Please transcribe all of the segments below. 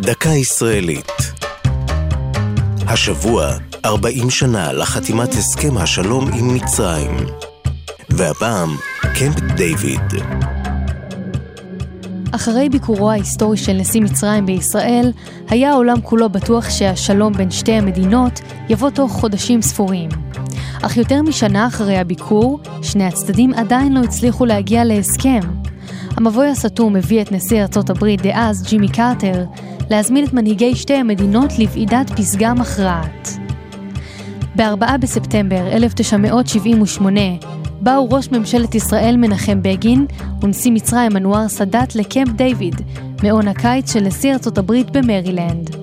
דקה ישראלית. השבוע, 40 שנה לחתימת הסכם השלום עם מצרים. והפעם, קמפ דיוויד. אחרי ביקורו ההיסטורי של נשיא מצרים בישראל, היה העולם כולו בטוח שהשלום בין שתי המדינות יבוא תוך חודשים ספורים. אך יותר משנה אחרי הביקור, שני הצדדים עדיין לא הצליחו להגיע להסכם. המבוי הסתום הביא את נשיא ארצות הברית דאז, ג'ימי קרטר, להזמין את מנהיגי שתי המדינות לוועידת פסגה מכרעת. ב-4 בספטמבר 1978 באו ראש ממשלת ישראל מנחם בגין ונשיא מצרים אנואר סאדאת לקמפ דיוויד, מעון הקיץ של נשיא ארצות הברית במרילנד.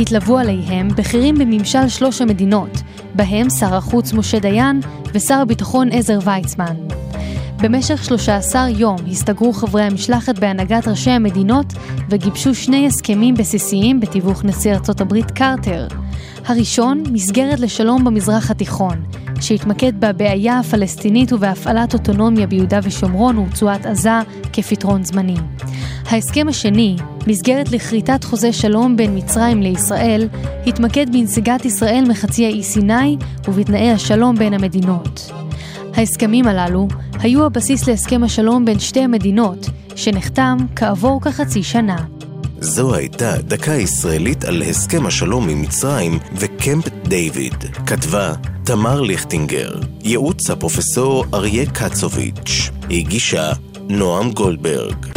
התלוו עליהם בכירים בממשל שלוש המדינות, בהם שר החוץ משה דיין ושר הביטחון עזר ויצמן. במשך 13 יום הסתגרו חברי המשלחת בהנהגת ראשי המדינות וגיבשו שני הסכמים בסיסיים בתיווך נשיא ארצות הברית קרטר. הראשון, מסגרת לשלום במזרח התיכון, שהתמקד בבעיה הפלסטינית ובהפעלת אוטונומיה ביהודה ושומרון ורצועת עזה כפתרון זמני. ההסכם השני, מסגרת לכריתת חוזה שלום בין מצרים לישראל, התמקד בנסיגת ישראל מחצי האי סיני ובתנאי השלום בין המדינות. ההסכמים הללו היו הבסיס להסכם השלום בין שתי המדינות, שנחתם כעבור כחצי שנה. זו הייתה דקה ישראלית על הסכם השלום עם מצרים וקמפ דיוויד. כתבה תמר ליכטינגר, ייעוץ הפרופסור אריה קצוביץ', הגישה נועם גולדברג.